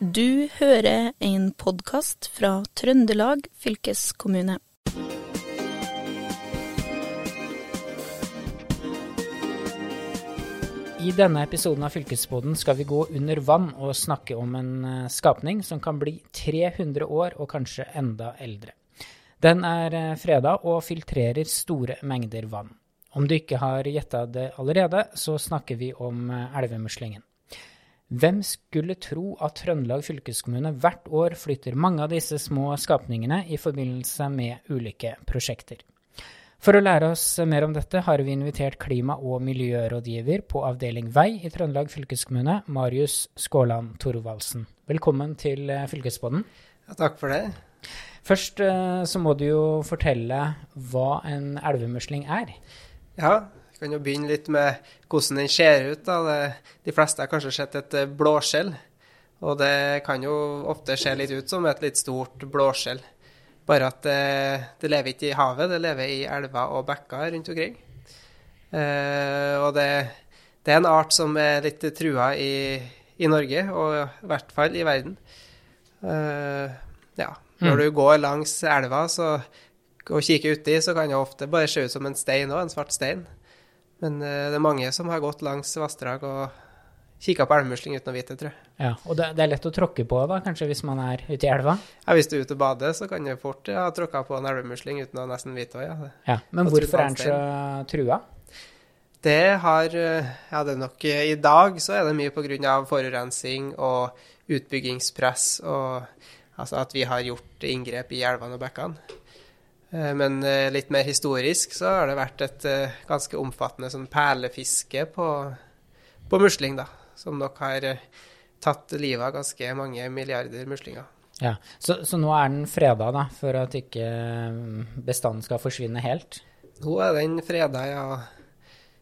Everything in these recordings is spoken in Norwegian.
Du hører en podkast fra Trøndelag fylkeskommune. I denne episoden av Fylkesboden skal vi gå under vann og snakke om en eh, skapning som kan bli 300 år og kanskje enda eldre. Den er eh, freda og filtrerer store mengder vann. Om du ikke har gjetta det allerede, så snakker vi om eh, elvemuslingen. Hvem skulle tro at Trøndelag fylkeskommune hvert år flytter mange av disse små skapningene i forbindelse med ulike prosjekter? For å lære oss mer om dette har vi invitert klima- og miljørådgiver på avdeling vei i Trøndelag fylkeskommune, Marius Skåland Thorvaldsen. Velkommen til eh, Fylkesbåten. Ja, takk for det. Først eh, så må du jo fortelle hva en elvemusling er. Ja, kan jo begynne litt med hvordan den ser ut. Da. De fleste har kanskje sett et eh, blåskjell. Og det kan jo ofte se litt ut som et litt stort blåskjell. Bare at det, det, lever ikke i havet, det lever i elver og bekker rundt omkring. Eh, og det, det, er en art som er litt trua i, i, Norge, og i hvert fall i verden. Eh, ja. Når mm. du går langs elva så, og kikker uti, så kan det ofte bare se ut som en stein òg, en svart stein. Men eh, det er mange som har gått langs vassdrag og kikka på elvemusling uten å vite, tror jeg. Ja, Og det, det, er lett å tråkke på, da, kanskje, hvis man er ute i elva? Ja, Hvis du er ute og bader, så kan du fort ha ja, tråkka på en elvemusling uten å nesten vite det. Ja. ja, Men hvorfor er den så trua? Det har Ja, det er nok I dag så er det mye pga. forurensning og utbyggingspress, og altså at vi har gjort inngrep i elvene og bekkene. Eh, men eh, litt mer historisk så har det vært et eh, ganske omfattende sånn perlefiske på, på musling, da som nok har tatt livet av ganske mange milliarder muslinger. Ja, Så, så nå er den freda, da, for at ikke mm, bestanden skal forsvinne helt? Nå er den freda, ja.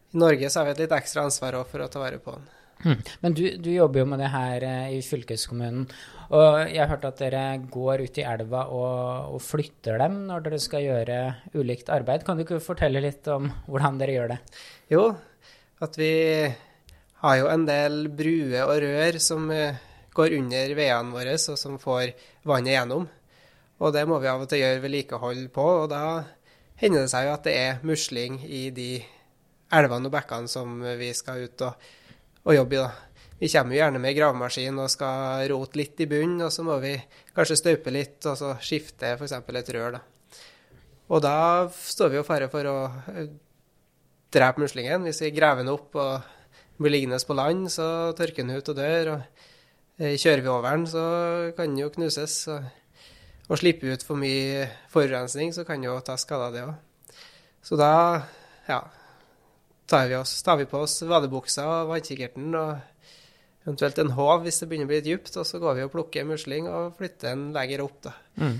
I Norge så har vi et litt ekstra ansvar for å ta vare på den. Hmm. Men du, du, jobber jo med det her eh, i fylkeskommunen. Og jeg har hørt at dere går ut i elva og, og, flytter dem når dere skal gjøre ulikt arbeid. Kan du ikke fortelle litt om hvordan dere gjør det? Jo, at vi har jo en del bruer og rør som eh, går under veiene våre, og som får vannet gjennom. Og det må vi av og til gjøre vedlikehold på, og da hender det seg jo at det er musling i de elvene og bekkene som vi skal ut og, og jobbe i. da. Vi kommer jo gjerne med gravemaskin og skal rote litt i bunnen, og så må vi kanskje staupe litt og så skifte f.eks. et rør. da. Og da står vi jo fare for å eh, drepe muslingen hvis vi graver den opp og blir liggende på land, så tørker den ut og dør. og eh, Kjører vi over den, så kan den jo knuses. Og, og slipper ut for mye forurensning, så kan den jo ta skader, det òg. Så da ja, tar vi, oss, tar vi på oss vadebuksa og vannkikkerten og eventuelt en håv hvis det begynner å bli litt dypt, og så går vi og plukker musling og flytter en lenger opp. da. Mm.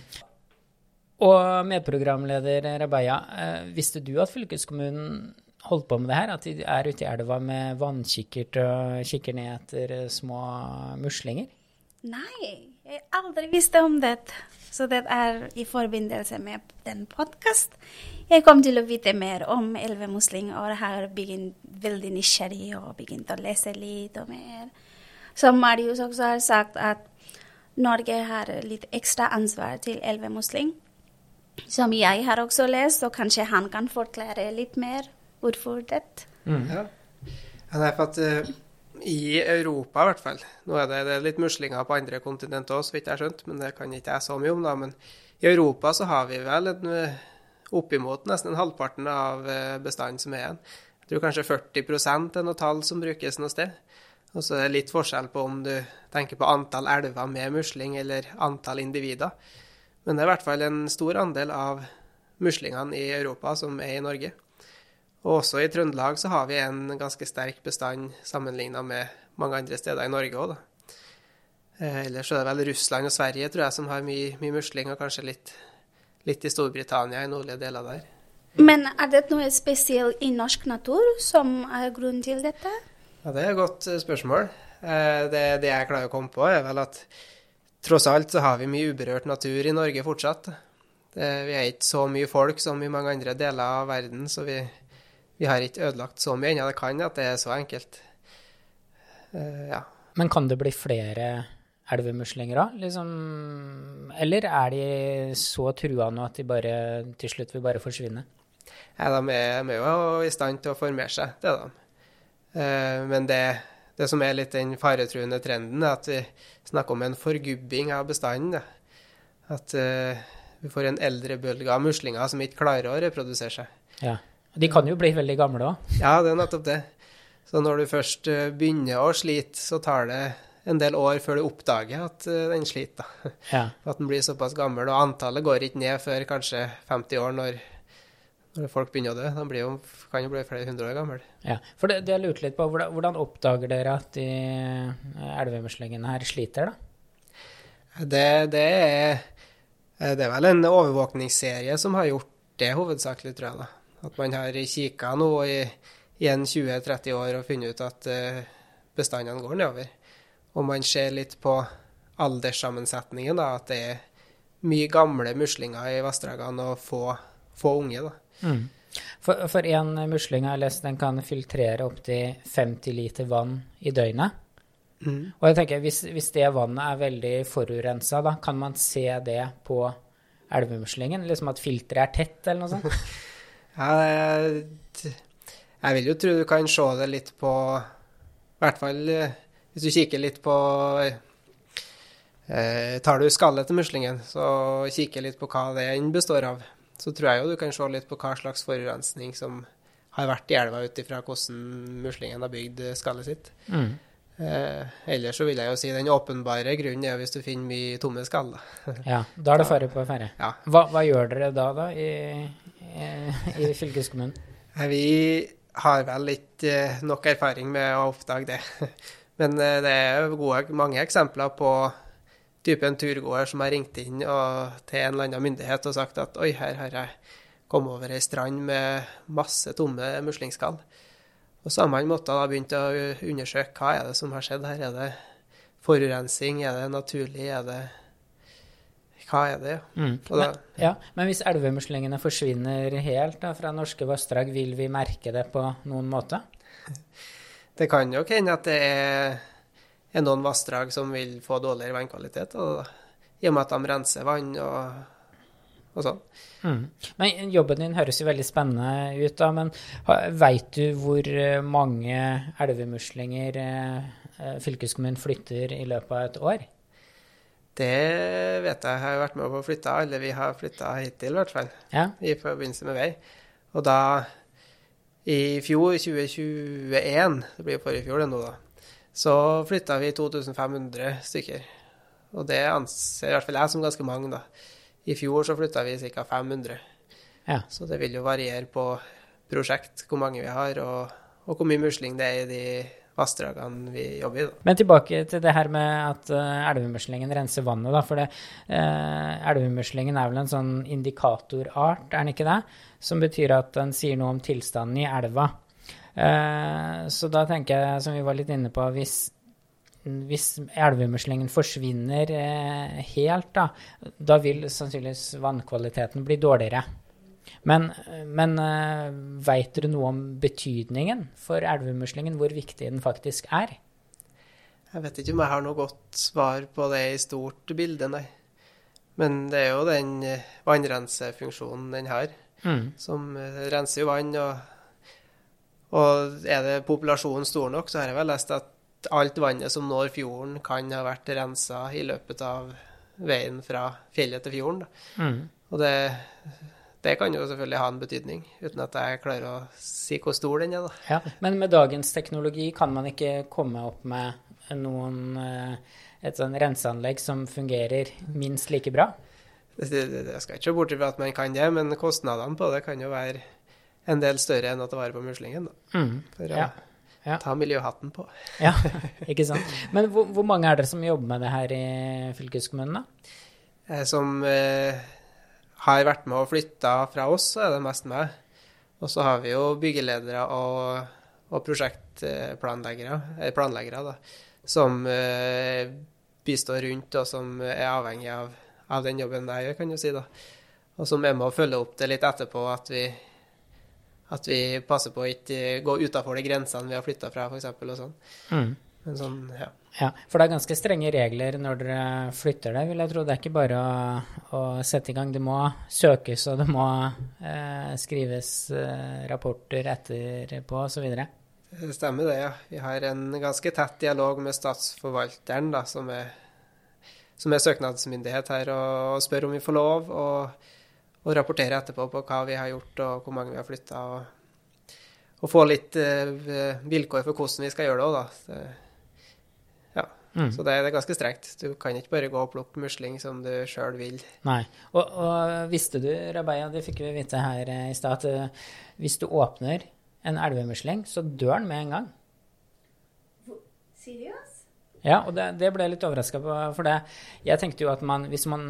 Og medprogramleder Rabeya, eh, visste du at fylkeskommunen holdt på med det her? At de er ute i elva med vannkikkert og kikker ned etter eh, små muslinger? Nei, jeg aldri visste om det. Så det er i forbindelse med den podkast jeg kom til å vite mer om elvemusling, og har begynt veldig nysgjerrig og begynt å lese litt og mer. Som Marius også har sagt, at Norge har litt ekstra ansvar til elvemusling. Som jeg har også lest, og kanskje han kan forklare litt mer Hvorfor det? Mm. Ja. ja nei, for at uh, I Europa, i hvert fall Nå er det, det er litt muslinger på andre kontinenter òg, så vidt jeg har skjønt, men det kan ikke jeg så mye om. da, Men i Europa så har vi vel en, eh, oppimot nesten halvparten av eh, bestanden som er igjen. Jeg tror kanskje 40 er noe tall som brukes noe sted. Og så er det litt forskjell på om du tenker på antall elver med musling eller antall individer. Men det er i hvert fall en stor andel av muslingene i Europa som er i Norge. Og også i Trøndelag så har vi en ganske sterk bestand sammenligna med mange andre steder i Norge òg, da. Eh, ellers er det vel Russland og Sverige tror jeg som har mye, mye musling, og kanskje litt, litt i Storbritannia i nordlige deler der. Men er det noe spesielt i norsk natur som er grunnen til dette? Ja, Det er et godt eh, spørsmål. Eh, det, det jeg klarer å komme på, er vel at tross alt så har vi mye uberørt natur i Norge fortsatt. Det, vi er ikke så mye folk som i mange andre deler av verden, så vi, vi har ikke ødelagt så mye ennå. Det kan at det er så enkelt. Uh, ja. Men kan det bli flere elvemuslinger da? Liksom, eller er de så trua nå at de bare til slutt vil bare forsvinne? Ja, de er, de er jo i stand til å formere seg, det er de. Uh, men det, det som er litt den faretruende trenden, er at vi snakker om en forgubbing av bestanden. Da. At uh, vi får en eldrebølge av muslinger som ikke klarer å reprodusere seg. Ja. De kan jo bli veldig gamle òg. Ja, det er nettopp det. Så når du først eh, begynner å slite, så tar det en del år før du oppdager at eh, den sliter. Ja. At den blir såpass gammel. Og antallet går ikke ned før kanskje 50 år, når, når folk begynner å dø. De blir jo, kan jo bli flere hundre år gamle. ja. For det, det jeg lurte litt på, hvordan, hvordan oppdager dere at de eh, elvemuslingene her sliter, da? Det, det, er, det er vel en overvåkningsserie som har gjort det hovedsakelig, tror jeg. da. At man har kikka nå i, i en 20-30 år og funnet ut at eh, bestandene går nedover. Og man ser litt på alderssammensetningen, da, at det er mye gamle muslinger i vassdragene og få, få unge. da. Mm. For, for en musling har lest, den kan filtrere opptil 50 liter vann i døgnet. Og jeg tenker, hvis, hvis det vannet er veldig forurensa, da kan man se det på elvemuslingen? Liksom at filteret er tett, eller noe sånt? Ja, jeg, jeg vil jo tro du kan se det litt på I hvert fall eh, hvis du kikker litt på eh, Tar du skallet til muslingen, så kikker litt på hva den består av, så tror jeg jo du kan se litt på hva slags forurensning som har vært i elva ut ifra hvordan muslingen har bygd skallet sitt. Mm. Eh, ellers så vil jeg jo si den åpenbare grunnen er hvis du finner mye tomme skall. Ja, da er det fare på ferde. Ja. Hva, hva gjør dere da, da, i, i, i fylkeskommunen? Vi har vel ikke eh, nok erfaring med å oppdage det. Men eh, det er gode, mange eksempler på typen turgåer som har ringt inn og, til en eller annen myndighet og sagt at oi, her har jeg kommet over ei strand med masse tomme muslingskall. Og man måttet da begynt å undersøke hva er det som har skjedd her. Er det forurensing? Er det naturlig? Er det Hva er det? Mm. Da, Men, ja, men hvis elvemuslingene forsvinner helt da, fra norske vassdrag, vil vi merke det på noen måte? Det kan nok hende at det er, er noen vassdrag som vil få dårligere vannkvalitet, og, i og med at de renser vann og, og sånn. Mm. Men jobben din høres jo veldig spennende ut, da, men veit du hvor eh, mange elvemuslinger eh, eh, fylkeskommunen flytter i løpet av et år? Det vet jeg. Jeg har vært med på å flytte alle vi har flytta hittil, i hvert fall. Ja. I forbindelse med vei. Og da, i fjor, 2021, det blir jo forrige fjor det nå, da, så flytta vi 2500 stykker. Og det anser i hvert fall jeg som ganske mange, da. I fjor så flytta vi ca. 500. ja. Så det vil jo variere på prosjekt hvor mange vi har, og, og hvor mye musling det er i de vassdragene vi jobber i. da. Men tilbake til det her med at uh, elvemuslingen renser vannet, da. For det, uh, elvemuslingen er vel en sånn indikatorart, er den ikke det? Som betyr at den sier noe om tilstanden i elva. Uh, så da tenker jeg, som vi var litt inne på, hvis, hvis elvemuslingen forsvinner eh, helt, da, da vil sannsynligvis vannkvaliteten bli dårligere. Men, men eh, veit dere noe om betydningen for elvemuslingen, hvor viktig den faktisk er? Jeg vet ikke om jeg har noe godt svar på det i stort bilde, nei. Men det er jo den eh, vannrensefunksjonen den har, Mm. som eh, renser jo vann. Og, og er det populasjonen stor nok, så har jeg vel lest at alt vannet som når fjorden, kan ha vært rensa i løpet av veien fra fjellet til fjorden. Mm. Og det, det kan jo selvfølgelig ha en betydning, uten at jeg klarer å si hvor stor den er. Ja, men med dagens teknologi kan man ikke komme opp med noen eh, et sånn renseanlegg som fungerer minst like bra? Det skal ikke se bort fra at man kan det, men kostnadene på det kan jo være en del større enn å ta vare på muslingen. Da, Mm. for Ja. Ja. ta miljøhatten på. Ja, ikke sant. Men hvor, hvor mange er dere som jobber med det her i fylkeskommunen, da? Eh, Som eh, har vært med og flytta fra oss, så er det mest meg. Og så har vi jo byggeledere og, og prosjektplanleggere, eh, planleggere da, som eh, bistår rundt, og som er avhengig av, av den jobben jeg gjør, kan du si. da. Og som er med å følge opp det litt etterpå, at vi, at vi passer på å ikke gå utafor de grensene vi har flytta fra, f.eks. og sånn. Mm. Men sånn, ja. Ja, For det er ganske strenge regler når dere flytter det, vil jeg tro. Det er ikke bare å, å sette i gang. Det må søkes, og det må eh, skrives eh, rapporter etterpå osv. Det stemmer det, ja. Vi har en ganske tett dialog med statsforvalteren, da, som er, som er søknadsmyndighet her, og, og spør om vi får lov, og, og rapportere etterpå på hva vi har gjort, og hvor mange vi har flytta. Og, og, få litt uh, vilkår for hvordan vi skal gjøre det òg, da. Det, Mm. Så det, det, er ganske strengt. Du kan ikke bare gå og plukke musling som du sjøl vil. Nei. Og, og, visste du, Rabaya, det fikk vi vite her i stad, at uh, hvis du åpner en elvemusling, så dør den med en gang. Seriøst? Ja, og det, det ble jeg litt overraska på. For det, jeg tenkte jo at man, hvis man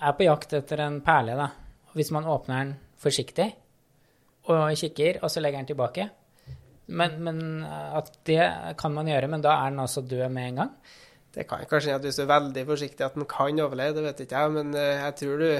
er på jakt etter en perle, da, hvis man åpner den forsiktig og kikker, og så legger den tilbake, men, men, eh, at det kan man gjøre, men da er den altså død med en gang? Det kan kanskje at hvis du er veldig forsiktig at den kan overleve, det vet ikke jeg. Men eh, jeg tror du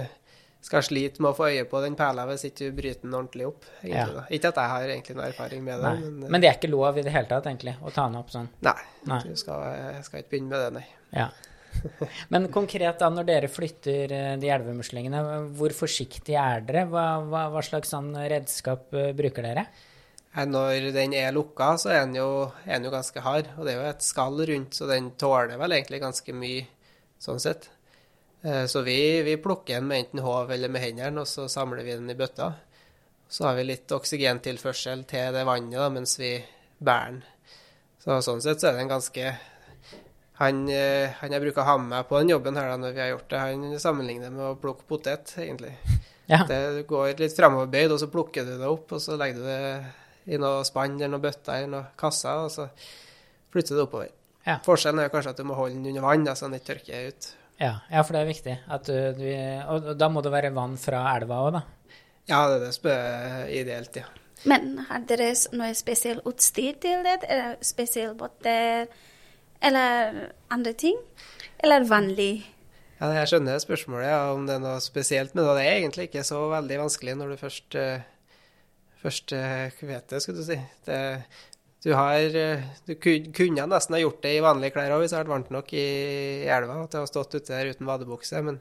skal slite med å få øye på den perla hvis ikke du bryter den ordentlig opp. Ja. Ikke at jeg har egentlig noe erfaring med det. Men, eh, men, det er ikke lov i det hele tatt, egentlig, å ta den opp sånn? Nei, nei. du skal, jeg skal ikke begynne med det, nei. Ja. Men konkret da, når dere flytter de elvemuslingene, hvor forsiktige er dere? Hva, hva, hva slags sånn redskap bruker dere? Når den er lukka, så er den, jo, er den jo ganske hard. Og det er jo et skall rundt, så den tåler vel egentlig ganske mye sånn sett. Eh, så vi, vi plukker den med enten håv eller med hendene, og så samler vi den i bøtta. Så har vi litt oksygentilførsel til det vannet da, mens vi bærer den. Så sånn sett så er den ganske han, eh, han jeg bruker å ha med meg på den jobben her da, når vi har gjort det, han sammenligner med å plukke potet, egentlig. Ja. Det går litt framoverbøyd, og så plukker du det opp, og så legger du det i noe spann eller noe bøtter eller noe kasser, og så flytter du oppover. Ja. Forskjellen er kanskje at du må holde den under vann, så den ikke tørker ut. Ja, ja, for det er viktig. Du, du, og da må det være vann fra elva òg, da? Ja, det er det som er ideelt, ja. Men har dere noe spesielt utstyr til det? Er det spesielt båter? Eller andre ting? Eller vanlig? Ja, jeg skjønner spørsmålet, ja, om det er noe spesielt. Men det er egentlig ikke så veldig vanskelig når du først først vet det, skulle du si. Det, du, har, du kunne nesten ha gjort det i vanlige klær òg hvis det hadde vært varmt nok i, elva at det ha stått ute der uten vadebukse. Men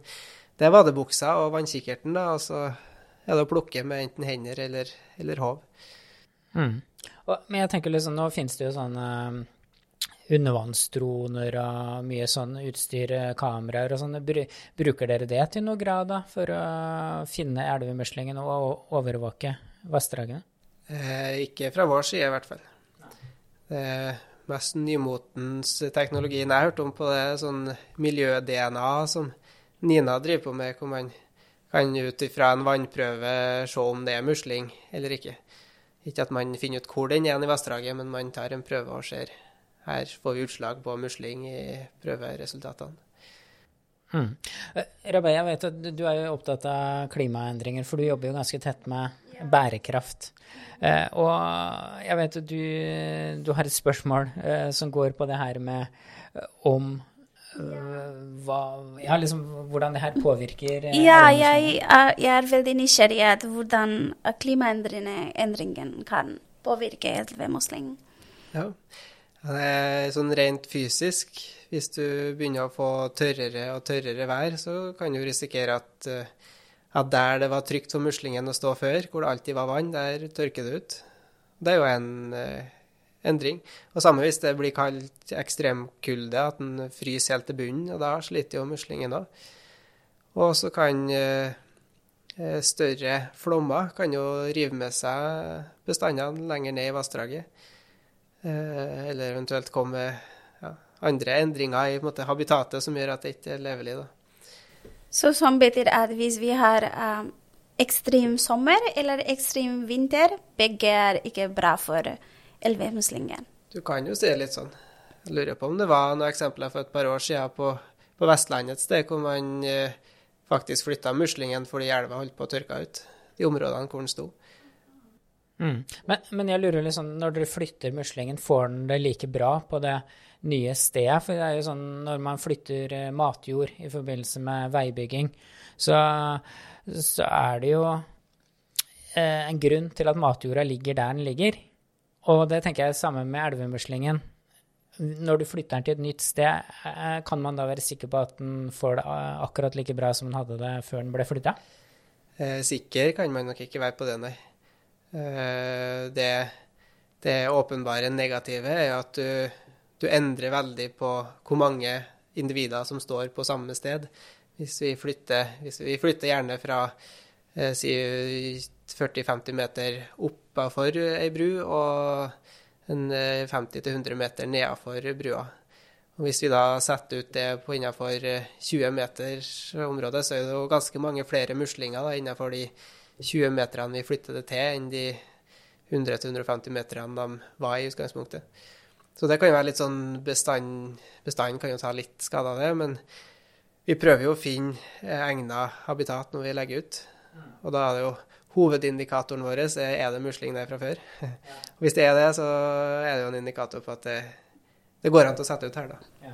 det er vadebuksa og vannkikkerten, da, og så er det å plukke med enten hender eller, eller håv. Mm. men jeg tenker liksom, nå finnes det jo sånne undervannsdroner og mye sånn utstyr, eh, kameraer og sånn. Bruker dere det til noe grad da, for å finne elvemuslingen og overvåke vassdragene? Eh, ikke fra vår side, i hvert fall. Det er mest nymotens teknologi jeg har hørt om på det, sånn miljø-DNA som Nina driver på med, hvor man kan ut ifra en vannprøve se om det er musling eller ikke. Ikke at man finner ut hvor den er i vassdraget, men man tar en prøve og ser. Her får vi utslag på musling i prøveresultatene. Hmm. Rabei, jeg vet at du er jo opptatt av klimaendringer, for du jobber jo ganske tett med bærekraft. Eh, og jeg vet at du, du har et spørsmål eh, som går på det her med eh, om eh, hva, ja, liksom, hvordan det her påvirker eh, Ja, jeg er, jeg er veldig nysgjerrig på hvordan klimaendringen kan påvirke elvemusling. Ja. Er sånn rent fysisk. Hvis du begynner å få tørrere og tørrere vær, så kan du risikere at uh, at der det var trygt for muslingen å stå før, hvor det alltid var vann, der tørker det ut. Det er jo en eh, endring. Og samme hvis det blir kaldt ekstremkulde, at den fryser helt til bunnen, og da sliter jo muslingen òg. Og så kan eh, eh, større flommer kan jo rive med seg bestandene lenger ned i vassdraget. Eh, eller eventuelt komme ja, andre endringer i måte, habitatet som gjør at det ikke er levelig. da. Så som betyr at hvis vi har um, ekstrem sommer eller ekstrem vinter, begge er ikke bra for elvemuslingen. Du kan jo si det litt sånn. Jeg lurer på om det var noen eksempler for et par år siden på, på Vestlandet et sted hvor man eh, faktisk flytta muslingen fordi elva holdt på å tørke ut. De områdene hvor den sto. Mm. Men, men, jeg lurer liksom, når dere flytter muslingen, får den det like bra på det nye stedet? For det er jo sånn når man flytter eh, matjord i forbindelse med veibygging, så, så er det jo eh, en grunn til at matjorda ligger der den ligger. Og det tenker jeg er samme med elvemuslingen. når du flytter den til et nytt sted, eh, kan man da være sikker på at den får det akkurat like bra som den hadde det før den ble flytta? Eh, sikker kan man nok ikke være på det, nei. Eh, det, det åpenbare negative er at du, du endrer veldig på hvor mange individer som står på samme sted. Hvis vi flytter, hvis vi flytter gjerne fra eh, si 40-50 meter oppafor ei bru og 50-100 meter nedafor brua. Og Hvis vi da setter ut det på innenfor 20 meters område, så er det jo ganske mange flere muslinger innenfor de 20 meterne vi flytter det til, enn de 100-150 meterne de var i utgangspunktet. Så det kan jo være litt sånn bestand, Bestanden kan jo ta litt skade av det, men vi prøver jo å finne egna habitat når vi legger ut. Og da er det jo hovedindikatoren vår er det musling der fra før. Hvis det er det, så er det jo en indikator på at det, det går an til å sette ut her, da.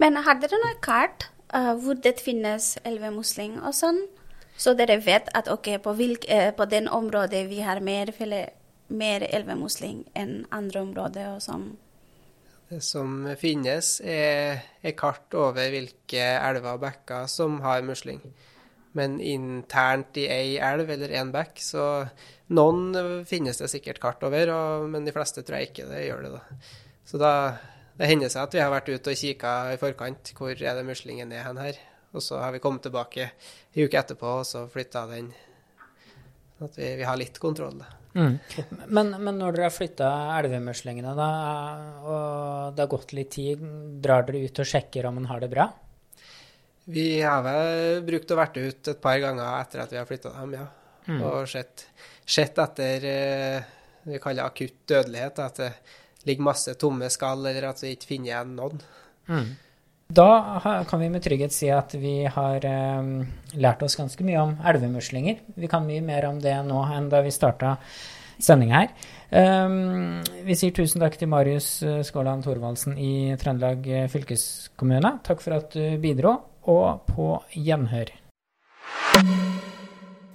Men har dere noe kart uh, hvor det finnes elvemusling og sånn? Så dere vet at ok, på, hvilk, uh, på den området vi har mer, mer elvemusling enn andre områder og sånn? Det som finnes, er, er kart over hvilke elver og bekker som har musling. Men internt i ei elv eller én bekk, så noen finnes det sikkert kart over, og, men de fleste tror jeg ikke det gjør det. da. Så da, det hender seg at vi har vært ute og kikka i forkant. Hvor er det muslingen er hen her? Og så har vi kommet tilbake en uke etterpå og så flytta den. At vi, vi, har litt kontroll. da. Mm. Men, men, når dere har flytta elvemuslingene, da, og det har gått litt tid, drar dere ut og sjekker om en har det bra? Vi har vel brukt å vært ut et par ganger etter at vi har flytta dem, ja. Mm. Og sett, sett etter eh, vi kaller akutt dødelighet. At det ligger masse tomme skall, eller at vi ikke finner igjen noen. Mm. Da kan vi med trygghet si at vi har um, lært oss ganske mye om elvemuslinger. Vi kan mye mer om det nå enn da vi starta sendinga her. Um, vi sier tusen takk til Marius Skåland Thorvaldsen i Trøndelag fylkeskommune. Takk for at du bidro og på gjenhør.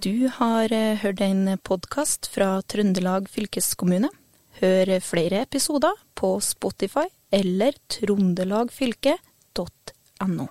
Du har eh, hørt en podkast fra Trøndelag fylkeskommune. Hør flere episoder på Spotify eller trondelagfylket.no.